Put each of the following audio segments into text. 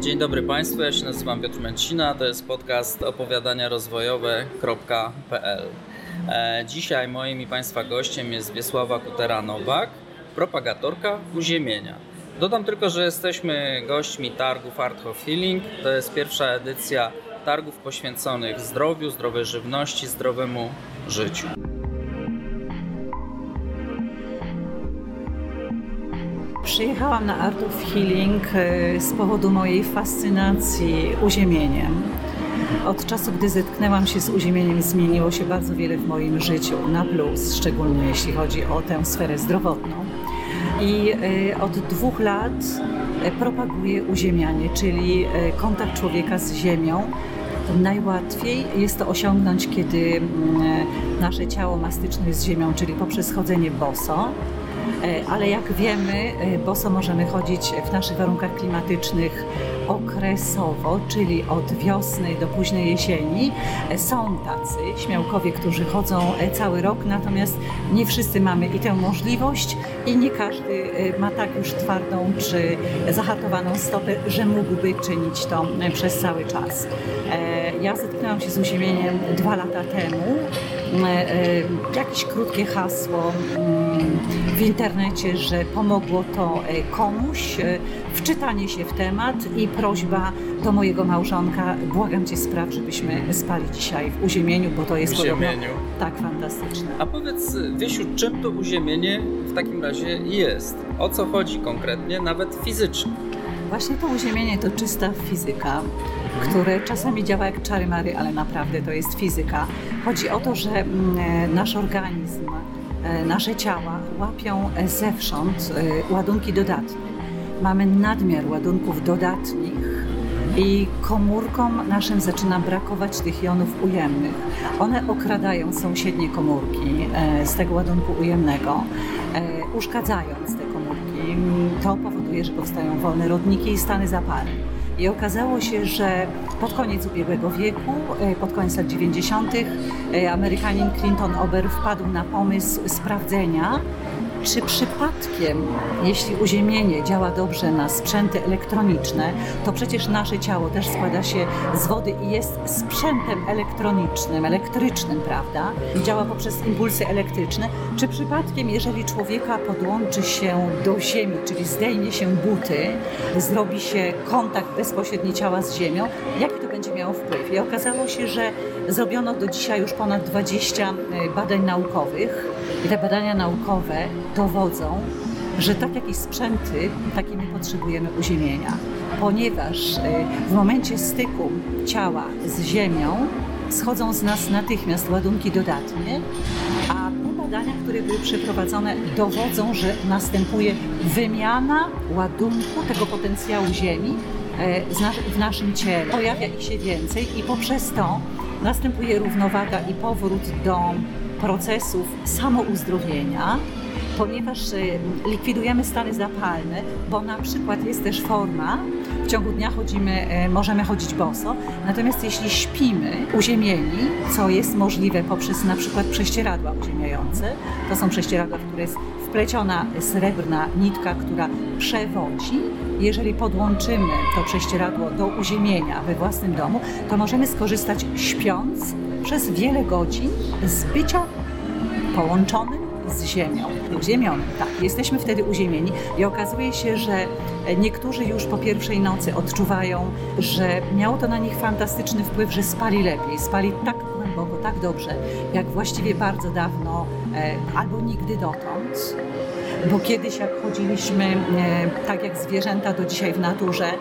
Dzień dobry Państwu, ja się nazywam Piotr Męcina, to jest podcast opowiadania rozwojowe.pl. E, dzisiaj moim i Państwa gościem jest Wiesława Kutera-Nowak, propagatorka uziemienia. Dodam tylko, że jesteśmy gośćmi targów Art of Healing. To jest pierwsza edycja targów poświęconych zdrowiu, zdrowej żywności, zdrowemu życiu. Przyjechałam na Art of Healing e, z powodu mojej fascynacji uziemieniem. Od czasu, gdy zetknęłam się z uziemieniem, zmieniło się bardzo wiele w moim życiu, na plus, szczególnie jeśli chodzi o tę sferę zdrowotną. I e, od dwóch lat e, propaguję uziemianie, czyli kontakt człowieka z ziemią. Najłatwiej jest to osiągnąć, kiedy mm, nasze ciało mastyczne jest z ziemią, czyli poprzez chodzenie boso ale jak wiemy, e, boso możemy chodzić w naszych warunkach klimatycznych okresowo, czyli od wiosny do późnej jesieni. E, są tacy śmiałkowie, którzy chodzą cały rok, natomiast nie wszyscy mamy i tę możliwość i nie każdy ma tak już twardą czy zahartowaną stopę, że mógłby czynić to przez cały czas. Ja zetknęłam się z uziemieniem dwa lata temu. Jakieś krótkie hasło mm, w internecie, że pomogło to e, komuś, e, wczytanie się w temat i prośba do mojego małżonka, błagam Cię spraw, żebyśmy spali dzisiaj w uziemieniu, bo to jest uziemieniu. tak fantastyczne. A powiedz Wiesiu, czym to uziemienie w takim razie jest? O co chodzi konkretnie, nawet fizycznie? Właśnie to uziemienie to czysta fizyka, które czasami działa jak czary mary, ale naprawdę to jest fizyka. Chodzi o to, że mm, e, nasz organizm nasze ciała łapią zewsząd e, ładunki dodatnie. Mamy nadmiar ładunków dodatnich i komórkom naszym zaczyna brakować tych jonów ujemnych. One okradają sąsiednie komórki e, z tego ładunku ujemnego, uszkadzając te komórki. To powoduje, że powstają wolne rodniki i stany zapalne. I okazało się, że pod koniec ubiegłego wieku, e, pod koniec lat 90., e, Amerykanin Clinton Ober wpadł na pomysł sprawdzenia, czy przypadkiem, jeśli uziemienie działa dobrze na sprzęty elektroniczne, to przecież nasze ciało też składa się z wody i jest sprzętem elektronicznym, elektrycznym, prawda? Działa poprzez impulsy elektryczne. Czy przypadkiem, jeżeli człowieka podłączy się do ziemi, czyli zdejmie się buty, zrobi się kontakt bezpośredni ciała z ziemią, jaki to będzie miało wpływ? I okazało się, że zrobiono do dzisiaj już ponad 20 e, badań naukowych i te badania naukowe dowodzą, że tak jakieś sprzęty, takimi potrzebujemy uziemienia, ponieważ y, w momencie styku ciała z ziemią schodzą z nas natychmiast ładunki dodatnie, a te badania, które były przeprowadzone, dowodzą, że następuje wymiana ładunku tego potencjału ziemi e, w naszym ciele. Pojawia ich się więcej i poprzez to następuje równowaga i powrót do procesów samouzdrowienia, ponieważ y, likwidujemy stany zapalne, bo na przykład jest też forma, w ciągu dnia chodzimy, y, możemy chodzić boso, natomiast jeśli śpimy uziemieni, co jest możliwe poprzez na przykład prześcieradła uziemiające, to są prześcieradła, w które jest wpleciona srebrna nitka, która przewodzi. Jeżeli podłączymy to prześcieradło do uziemienia we własnym domu, to możemy skorzystać śpiąc przez wiele godzin z bycia połączonym z ziemią. Uziemionym, tak. Jesteśmy wtedy uziemieni i okazuje się, że niektórzy już po pierwszej nocy odczuwają, że miało to na nich fantastyczny wpływ, że spali lepiej, spali tak głęboko, tak dobrze, jak właściwie bardzo dawno e, albo nigdy dotąd bo kiedyś jak chodziliśmy e, tak jak zwierzęta do dzisiaj w naturze,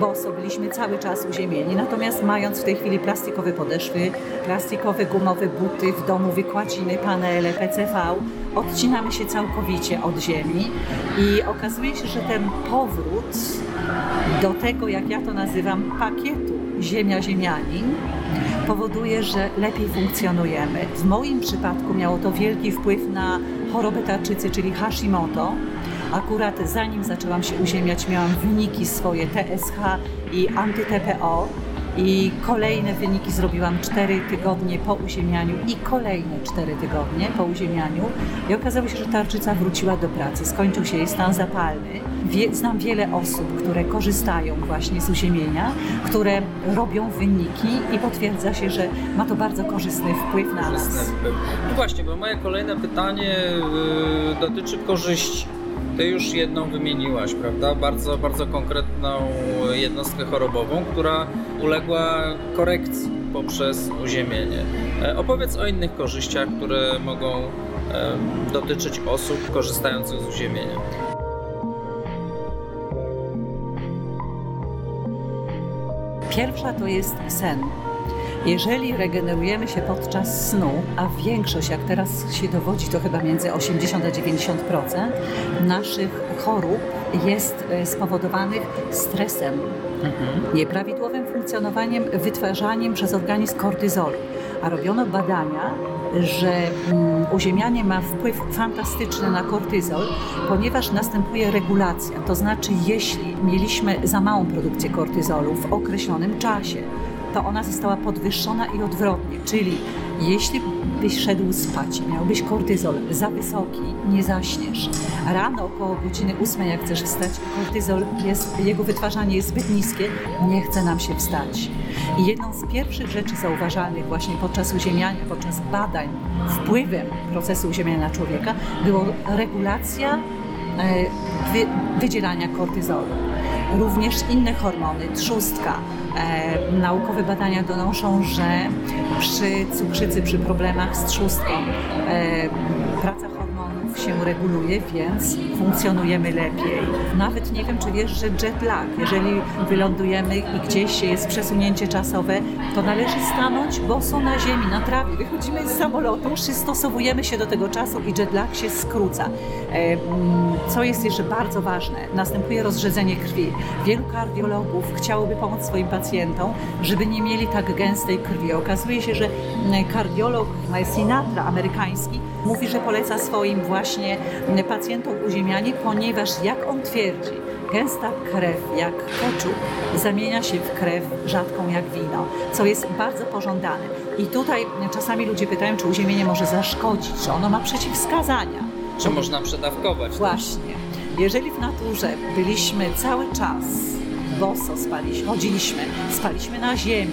boso byliśmy cały czas uziemieni, natomiast mając w tej chwili plastikowe podeszwy, plastikowe gumowe buty, w domu wykładziny, panele, PCV, odcinamy się całkowicie od ziemi i okazuje się, że ten powrót do tego, jak ja to nazywam, pakietu Ziemia-Ziemianin, powoduje, że lepiej funkcjonujemy. W moim przypadku miało to wielki wpływ na chorobę tarczycy, czyli Hashimoto. Akurat zanim zaczęłam się uziemiać, miałam wyniki swoje TSH i anty-TPO i kolejne wyniki zrobiłam 4 tygodnie po uziemianiu i kolejne 4 tygodnie po uziemianiu i okazało się, że tarczyca wróciła do pracy, skończył się jej stan zapalny. Wie, znam wiele osób, które korzystają właśnie z uziemienia, które robią wyniki i potwierdza się, że ma to bardzo korzystny wpływ na nas. No właśnie, bo moje kolejne pytanie yy, dotyczy korzyści. Ty już jedną wymieniłaś, prawda? Bardzo, bardzo konkretną jednostkę chorobową, która uległa korekcji poprzez uziemienie. E, opowiedz o innych korzyściach, które mogą e, dotyczyć osób korzystających z uziemienia. Pierwsza to jest sen. Jeżeli regenerujemy się podczas snu, a większość, jak teraz się dowodzi, to chyba między 80 a 90% naszych chorób jest e, spowodowanych stresem, mhm. nieprawidłowym funkcjonowaniem, wytwarzaniem przez organizm kortyzolu. A robiono badania, że mm, uziemianie ma wpływ fantastyczny na kortyzol, ponieważ następuje regulacja. To znaczy, jeśli mieliśmy za małą produkcję kortyzolu w określonym czasie, to ona została podwyższona i odwrotnie, czyli jeśli byś szedł spać miałbyś kortyzol za wysoki, nie zaśniesz. Rano około godziny 8, jak chcesz wstać, kortyzol jest, jego wytwarzanie jest zbyt niskie, nie chce nam się wstać. I jedną z pierwszych rzeczy zauważalnych właśnie podczas uziemiania, podczas badań wpływem procesu uziemiania człowieka było regulacja e, wydzielania kortyzolu również inne hormony, trzustka. E, naukowe badania donoszą, że przy cukrzycy, przy problemach z trzustką, e, praca się reguluje, więc funkcjonujemy lepiej. Nawet nie wiem, czy wiesz, że jet lag, jeżeli wylądujemy i gdzieś jest przesunięcie czasowe, to należy stanąć boso na ziemi, na trawie. Wychodzimy z samolotu, przystosowujemy się do tego czasu i jet lag się skróca. E, mm, co jest jeszcze bardzo ważne, następuje rozrzedzenie krwi. Wielu kardiologów chciałoby pomóc swoim pacjentom, żeby nie mieli tak gęstej krwi. Okazuje się, że mm, kardiolog Sinatra amerykański mówi, że poleca swoim właśnie pacjentom uziemianie, ponieważ jak on twierdzi, gęsta krew jak keczup zamienia się w krew rzadką jak wino, co jest bardzo pożądane. I tutaj czasami ludzie pytają, czy uziemienie może zaszkodzić, czy ono ma przeciwwskazania. Czy można przedawkować? Właśnie. Jeżeli w naturze byliśmy cały czas boso spaliśmy, chodziliśmy, spaliśmy na ziemi,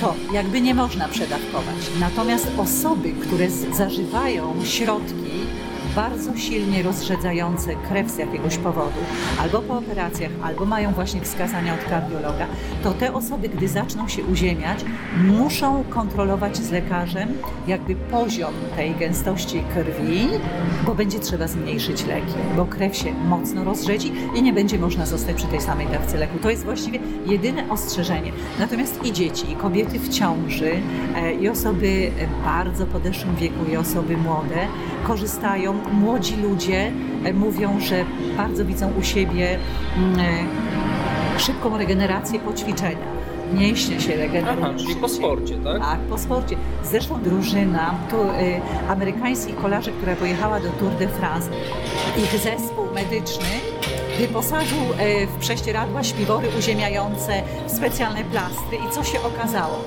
to jakby nie można przedawkować. Natomiast osoby, które zażywają środki bardzo silnie rozrzedzające krew z jakiegoś powodu, albo po operacjach, albo mają właśnie wskazania od kardiologa, to te osoby, gdy zaczną się uziemiać, muszą kontrolować z lekarzem jakby poziom tej gęstości krwi, bo będzie trzeba zmniejszyć leki, bo krew się mocno rozrzedzi i nie będzie można zostać przy tej samej dawce leku. To jest właściwie jedyne ostrzeżenie. Natomiast i dzieci, i kobiety w ciąży, e, i osoby bardzo podeszłym wieku, i osoby młode korzystają młodzi ludzie e, mówią, że bardzo widzą u siebie mm, e, szybką regenerację po ćwiczeniach mięśnie się regenerują. Aha, czyli po sporcie, tak? Tak, po sporcie. Zresztą drużyna tu, y, amerykańskich kolarzy, która pojechała do Tour de France, ich zespół medyczny wyposażył w prześcieradła śpiwory uziemiające, specjalne plastry i co się okazało?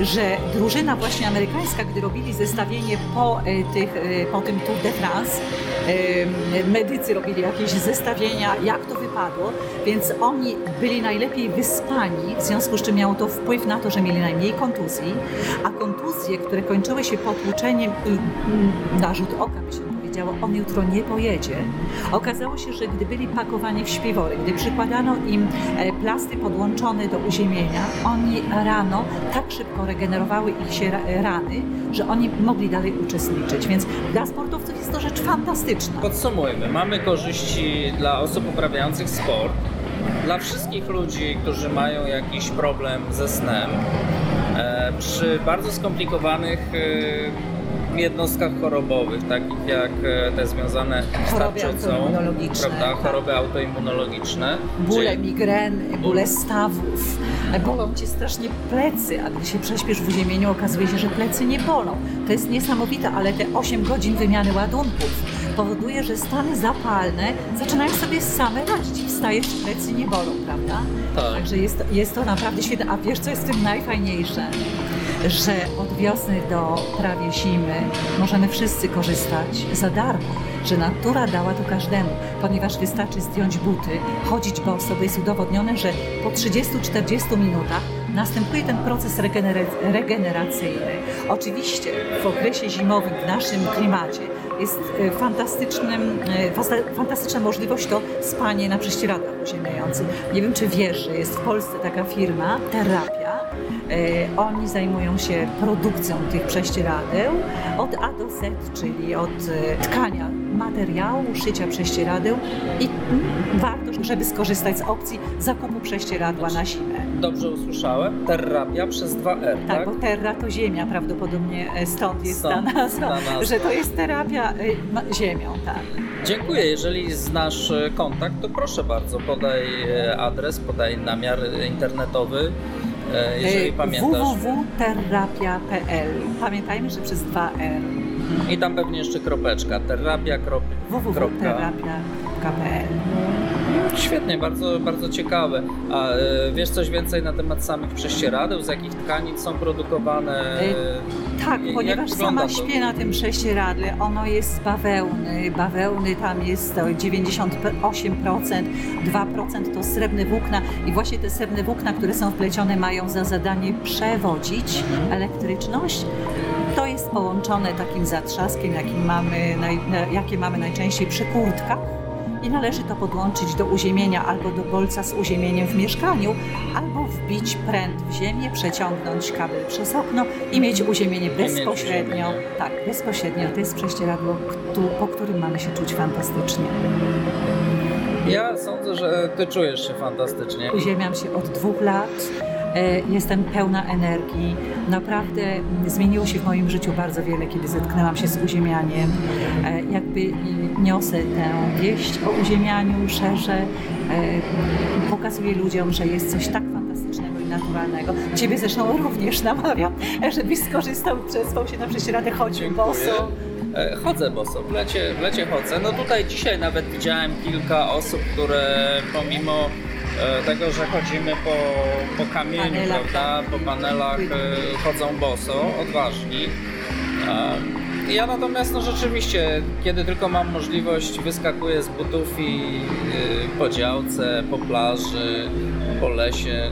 Że drużyna właśnie amerykańska, gdy robili zestawienie po, e, tych, e, po tym Tour de France, e, medycy robili jakieś zestawienia, jak to wypadło, więc oni byli najlepiej wyspani, w związku z czym miało to wpływ na to, że mieli najmniej kontuzji, a kontuzje, które kończyły się potłuczeniem i mm, narzut oka, by się powiedziało, on jutro nie pojedzie. Okazało się, że gdy byli pakowani w śpiwory, gdy przykładano im e, plasty podłączone do uziemienia, oni rano tak szybko regenerowały ich się rany, że oni mogli dalej uczestniczyć. Więc dla sportowców jest to rzecz fantastyczna. Podsumujmy. Mamy korzyści dla osób uprawiających sport, dla wszystkich ludzi, którzy mają jakiś problem ze snem, e, przy bardzo skomplikowanych e, jednostkach chorobowych, takich jak e, te związane z autoimmunologiczne, prawda, tak. choroby autoimmunologiczne. Bóle czyli... migreny, bóle stawów, bolą cię strasznie plecy, a gdy się prześpiesz w uziemieniu, okazuje się, że plecy nie bolą. To jest niesamowite, ale te 8 godzin wymiany ładunków powoduje, że stany zapalne zaczynają sobie same radzić. Wstajesz, plecy nie bolą, prawda? Tak. Także jest, jest to naprawdę świetne. A wiesz, co jest w tym najfajniejsze? Że od wiosny do prawie zimy możemy wszyscy korzystać za darmo. Że natura dała to każdemu, ponieważ wystarczy zdjąć buty, chodzić boso, bo jest udowodnione, że po 30-40 minutach następuje ten proces regenera- regeneracyjny. Oczywiście w okresie zimowym, w naszym klimacie, jest e, fantastycznym, e, fantastyczna możliwość to spanie na prześcieradłach uziemiających. Nie wiem, czy wiesz, że jest w Polsce taka firma, Terapia. E, Oni zajmują się produkcją tych prześcieradeł od A do Z, czyli od e, tkania materiału, szycia prześcieradeł i mm, warto, żeby skorzystać z opcji zakupu prześcieradła na zimę. Dobrze usłyszałem? Terapia przez 2R, Tak, tak? bo terra to ziemia, prawdopodobnie e, stąd jest Stąd ta nazwa, ta nazwa. że to jest terapia ziemią, tak. Dziękuję. Jeżeli znasz kontakt, to proszę bardzo, podaj adres, podaj namiar internetowy, jeżeli E, pamiętasz. www.terapia.pl Pamiętajmy, że przez 2R. I tam pewnie jeszcze kropeczka. Terapia. krop- www.terapia.pl Świetnie, bardzo, bardzo ciekawe. A e, wiesz coś więcej na temat samych prześcieradeł? Z jakich tkanin są produkowane? Tak, Jak ponieważ wygląda sama to? śpię na tym prześcieradle, ono jest z bawełny. Bawełny tam jest to 98%, 2% to srebrne włókna i właśnie te srebrne włókna, które są wplecione mają za zadanie przewodzić elektryczność. To jest połączone takim zatrzaskiem, jakim mamy, jakie mamy najczęściej przy kurtkach i należy to podłączyć do uziemienia albo do bolca z uziemieniem w mieszkaniu, albo wbić pręt w ziemię, przeciągnąć kabel przez okno i mieć uziemienie bezpośrednio. Tak, bezpośrednio. To jest prześcieradło, po którym mamy się czuć fantastycznie. Ja sądzę, że ty czujesz się fantastycznie. Uziemiam się od dwóch lat. E, Jestem pełna energii. Naprawdę zmieniło się w moim życiu bardzo wiele, kiedy zetknęłam się z uziemianiem. E, Jakby niosę tę wieść o uziemianiu, szerzę, e, pokazuję ludziom, że jest coś tak fantastycznego i naturalnego. Ciebie zresztą również namawiam, żebyś skorzystał, przespał się na prześcieradę, chodził boso. Chodzę boso, w lecie, w lecie chodzę. No tutaj dzisiaj nawet widziałem kilka osób, które pomimo tego, że chodzimy po, po kamieniu, prawda, po panelach e, chodzą boso, odważni. E, Ja natomiast no rzeczywiście, kiedy tylko mam możliwość, wyskakuję z butów i e, po działce, po plaży, po lesie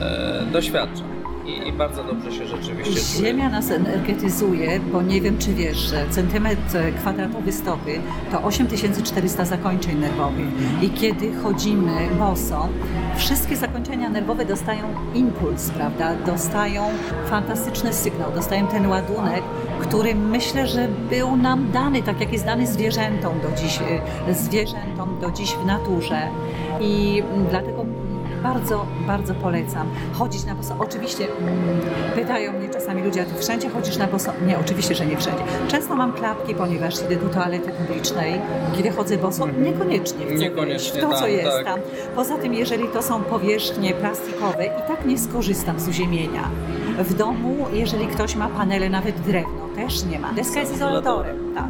e, doświadczam. I, I bardzo dobrze się rzeczywiście czuję. Ziemia nas energetyzuje, bo nie wiem, czy wiesz, że centymetr kwadratowy stopy to 8400 zakończeń nerwowych. I kiedy chodzimy boso, wszystkie zakończenia nerwowe dostają impuls, prawda? Dostają fantastyczny sygnał, dostają ten ładunek, który myślę, że był nam dany, tak jak jest dany zwierzętom do dziś, y, zwierzętom do dziś w naturze. I dlatego bardzo, bardzo polecam chodzić na boso. Oczywiście mm, pytają mnie czasami ludzie, a ty wszędzie chodzisz na boso? Nie, oczywiście, że nie wszędzie. Często mam klapki, ponieważ idę do toalety publicznej. Kiedy chodzę boso, niekoniecznie chcę Niekoniecznie to, co tam, jest tak. tam. Poza tym, jeżeli to są powierzchnie plastikowe, i tak nie skorzystam z uziemienia. W domu, jeżeli ktoś ma panele, nawet drewno, też nie ma. Deska jest izolatorem, tak.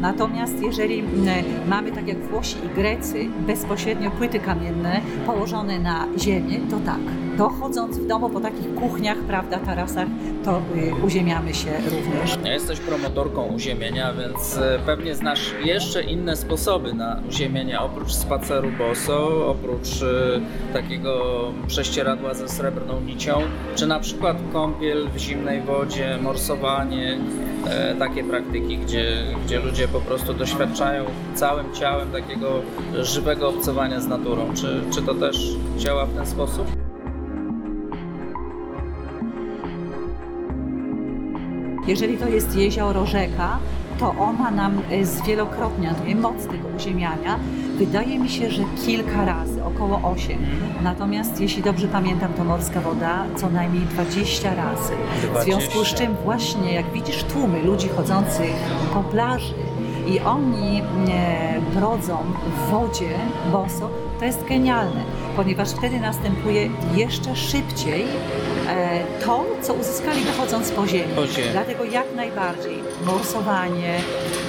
Natomiast jeżeli mm, mamy, tak jak Włosi i Grecy, bezpośrednio płyty kamienne położone na ziemię, to tak. To chodząc w domu po takich kuchniach, prawda, tarasach, to y, uziemiamy się również. Jesteś promotorką uziemienia, więc e, pewnie znasz jeszcze inne sposoby na uziemienie, oprócz spaceru boso, oprócz e, takiego prześcieradła ze srebrną nicią, czy na przykład kąpiel w zimnej wodzie, morsowanie, takie praktyki, gdzie, gdzie ludzie po prostu doświadczają całym ciałem takiego żywego obcowania z naturą. Czy, czy to też działa w ten sposób? Jeżeli to jest jezioro, rzeka, to ona nam y, zwielokrotnia moc tego uziemiania. Wydaje mi się, że kilka razy, około 8. Natomiast jeśli dobrze pamiętam, to morska woda co najmniej 20 razy. W związku z 20. czym właśnie jak widzisz tłumy ludzi chodzących po plaży i oni brodzą w wodzie boso, to jest genialne, ponieważ wtedy następuje jeszcze szybciej e, to, co uzyskali wychodząc po ziemi. Po ziemi. Dlatego jak najbardziej morsowanie,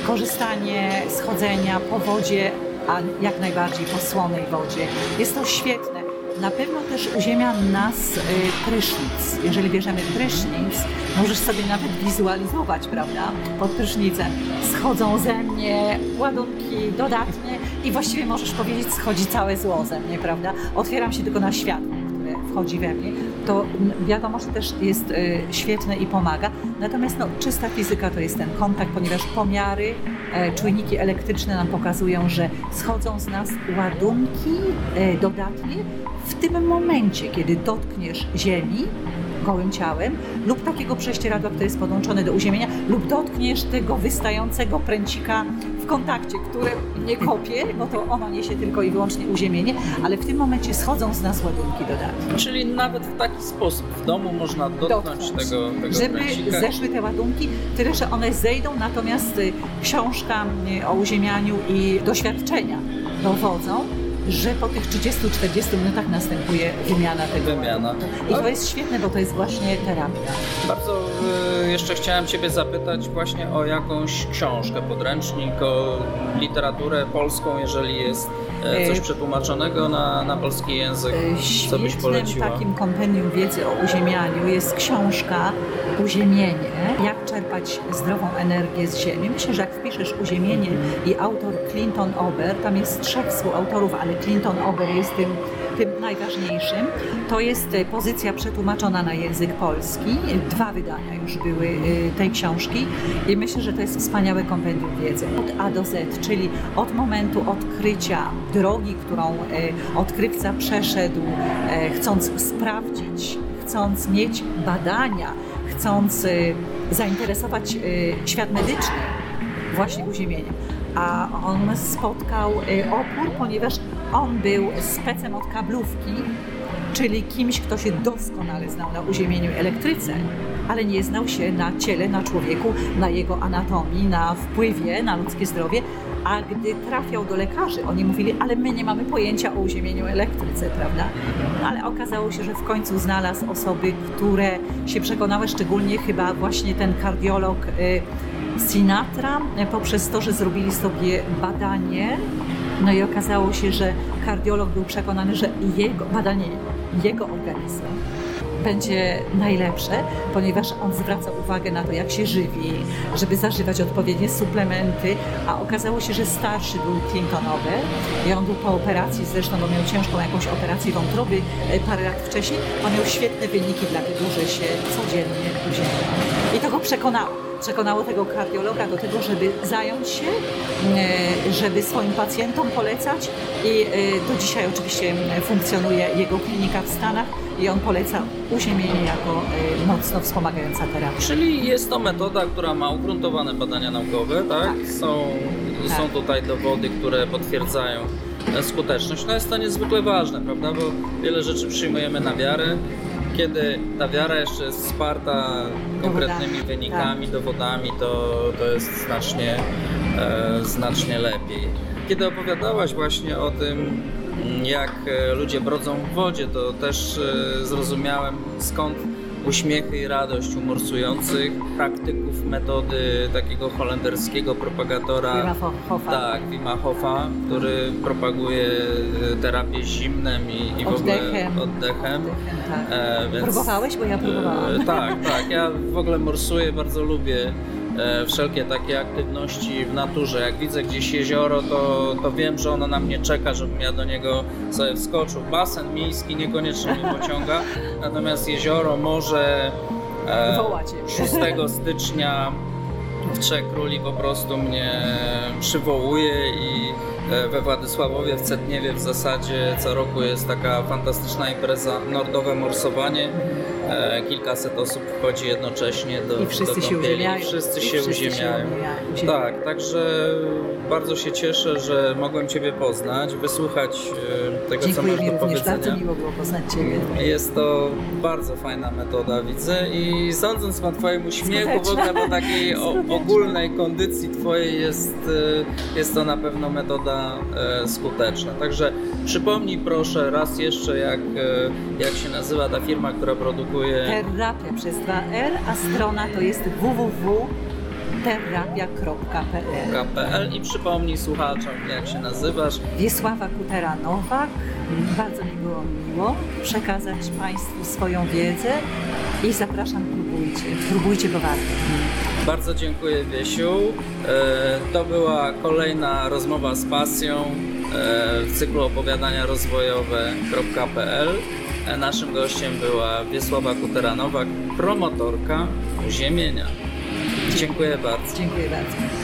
korzystanie z chodzenia po wodzie, a jak najbardziej po słonej wodzie. Jest to świetne. Na pewno też uziemia nas y, prysznic. Jeżeli bierzemy prysznic, możesz sobie nawet wizualizować, prawda, pod prysznicem. Schodzą ze mnie ładunki dodatnie i właściwie możesz powiedzieć, schodzi całe zło ze mnie, prawda. Otwieram się tylko na światło, które wchodzi we mnie. To wiadomo, że też jest y, świetne i pomaga. Natomiast no, czysta fizyka to jest ten kontakt, ponieważ pomiary, e, czujniki elektryczne nam pokazują, że schodzą z nas ładunki e, dodatnie w tym momencie, kiedy dotkniesz ziemi gołym ciałem lub takiego prześcieradła, które jest podłączone do uziemienia lub dotkniesz tego wystającego pręcika w kontakcie, które nie kopie, bo to ono niesie tylko i wyłącznie uziemienie, ale w tym momencie schodzą z nas ładunki dodatnie. Czyli nawet w taki sposób w domu można dotknąć, Dotknąć. tego, tego Żeby pręcika. zeszły te ładunki, tyle że one zejdą, natomiast y, książka y, o uziemianiu i doświadczenia dowodzą, że po tych 30-40 minutach następuje wymiana tego. Wymiana. I to jest świetne, bo to jest właśnie terapia. Bardzo y, jeszcze chciałem Ciebie zapytać właśnie o jakąś książkę, podręcznik, o literaturę polską, jeżeli jest coś E, przetłumaczonego na, na polski język. Y, Co byś poleciła? takim kompendium wiedzy o uziemianiu jest książka Uziemienie. Jak czerpać zdrową energię z ziemi. Myślę, że jak wpiszesz uziemienie i autor Clinton Ober, tam jest trzech współautorów, ale Clinton Ober jest tym, tym najważniejszym. To jest y, pozycja przetłumaczona na język polski. Dwa wydania już były y, tej książki i myślę, że to jest wspaniałe kompendium wiedzy. Od A do Z, czyli od momentu odkrycia drogi, którą y, odkrywca przeszedł, e, chcąc sprawdzić, chcąc mieć badania, chcąc zainteresować świat medyczny właśnie uziemieniem. A on spotkał opór, ponieważ on był specem od kablówki, czyli kimś, kto się doskonale znał na uziemieniu elektryce, ale nie znał się na ciele, na człowieku, na jego anatomii, na wpływie na ludzkie zdrowie. A gdy trafiał do lekarzy, oni mówili, ale my nie mamy pojęcia o uziemieniu elektryce, prawda? Ale okazało się, że w końcu znalazł osoby, które się przekonały, szczególnie chyba właśnie ten kardiolog y, Sinatra, poprzez to, że zrobili sobie badanie. No i okazało się, że kardiolog był przekonany, że jego badanie jego organizmu będzie najlepsze, ponieważ on zwraca uwagę na to, jak się żywi, żeby zażywać odpowiednie suplementy, a okazało się, że starszy był Clintonowy i on był po operacji, zresztą bo miał ciężką jakąś operację wątroby e, parę lat wcześniej, on miał świetne wyniki, dlatego że się codziennie uziemiał. I to go przekonało. Przekonało tego kardiologa do tego, żeby zająć się, e, żeby swoim pacjentom polecać i e, do dzisiaj oczywiście funkcjonuje jego klinika w Stanach i on poleca uziemienie jako e, mocno wspomagająca terapia. Czyli jest to metoda, która ma ugruntowane badania naukowe, tak? Tak. Są, Tak. są tutaj dowody, które potwierdzają skuteczność. No jest to niezwykle ważne, prawda? Bo wiele rzeczy przyjmujemy na wiarę. Kiedy ta wiara jeszcze jest wsparta konkretnymi Dowodami, wynikami, dowodami, to, to jest znacznie, e, znacznie lepiej. Kiedy opowiadałaś właśnie o tym, jak e, ludzie brodzą w wodzie, to też e, zrozumiałem skąd uśmiechy i radość u morsujących praktyków metody takiego holenderskiego propagatora. Wima Hofa. Tak, Wima Hofa, który propaguje e, terapię zimnem i, i w ogóle Oddechem. oddechem. tak. E, więc, Próbowałeś? Bo ja próbowałam. E, tak, tak. Ja w ogóle morsuję, bardzo lubię wszelkie takie aktywności w naturze. Jak widzę gdzieś jezioro, to, to wiem, że ono na mnie czeka, żebym ja do niego sobie wskoczył. Basen miejski niekoniecznie mnie pociąga, natomiast jezioro, morze e, Woła cię. 6 stycznia w Trzech Króli po prostu mnie przywołuje i e, we Władysławowie w Cetniewie w zasadzie co roku jest taka fantastyczna impreza Nordowe Morsowanie. E, Kilkaset osób wchodzi jednocześnie do I wszyscy do się uziemiają. Wszyscy się wszyscy się uziemiają. uziemiają. Tak, także bardzo się cieszę, że mogłem Ciebie poznać, wysłuchać e, tego, co Dziękuję masz mi do również, bardzo powiedzenia. miło było poznać Ciebie. Jest to bardzo fajna metoda, widzę i sądząc po Twoim uśmiechu, w ogóle po takiej o, ogólnej kondycji Twojej jest, e, jest to na pewno metoda e, skuteczna. Także przypomnij proszę raz jeszcze, jak, e, jak się nazywa ta firma, która produkuje... Terapia przez 2L, a strona to jest www terapia.pl. .pl i przypomnij słuchaczom, jak się nazywasz. Wiesława Kutera-Nowak. Bardzo mi było miło przekazać Państwu swoją wiedzę i zapraszam, próbujcie. Próbujcie, bo warto. Bardzo dziękuję Wiesiu. E, To była kolejna rozmowa z pasją e, w cyklu opowiadania rozwojowe.pl. E, Naszym gościem była Wiesława Kutera-Nowak, promotorka uziemienia. Dziękuję bardzo. Dziękuję bardzo.